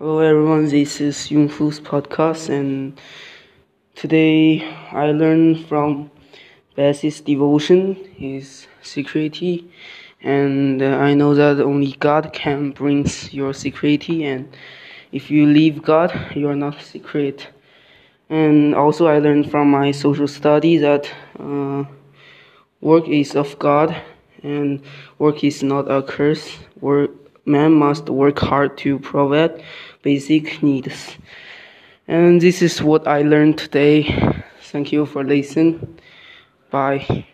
Hello everyone, this is Yung Fu's podcast and today I learned from Basse's devotion, his security and I know that only God can bring your security and if you leave God, you are not secret. And also I learned from my social study that uh, work is of God and work is not a curse. Work man must work hard to provide basic needs. And this is what I learned today. Thank you for listening. Bye.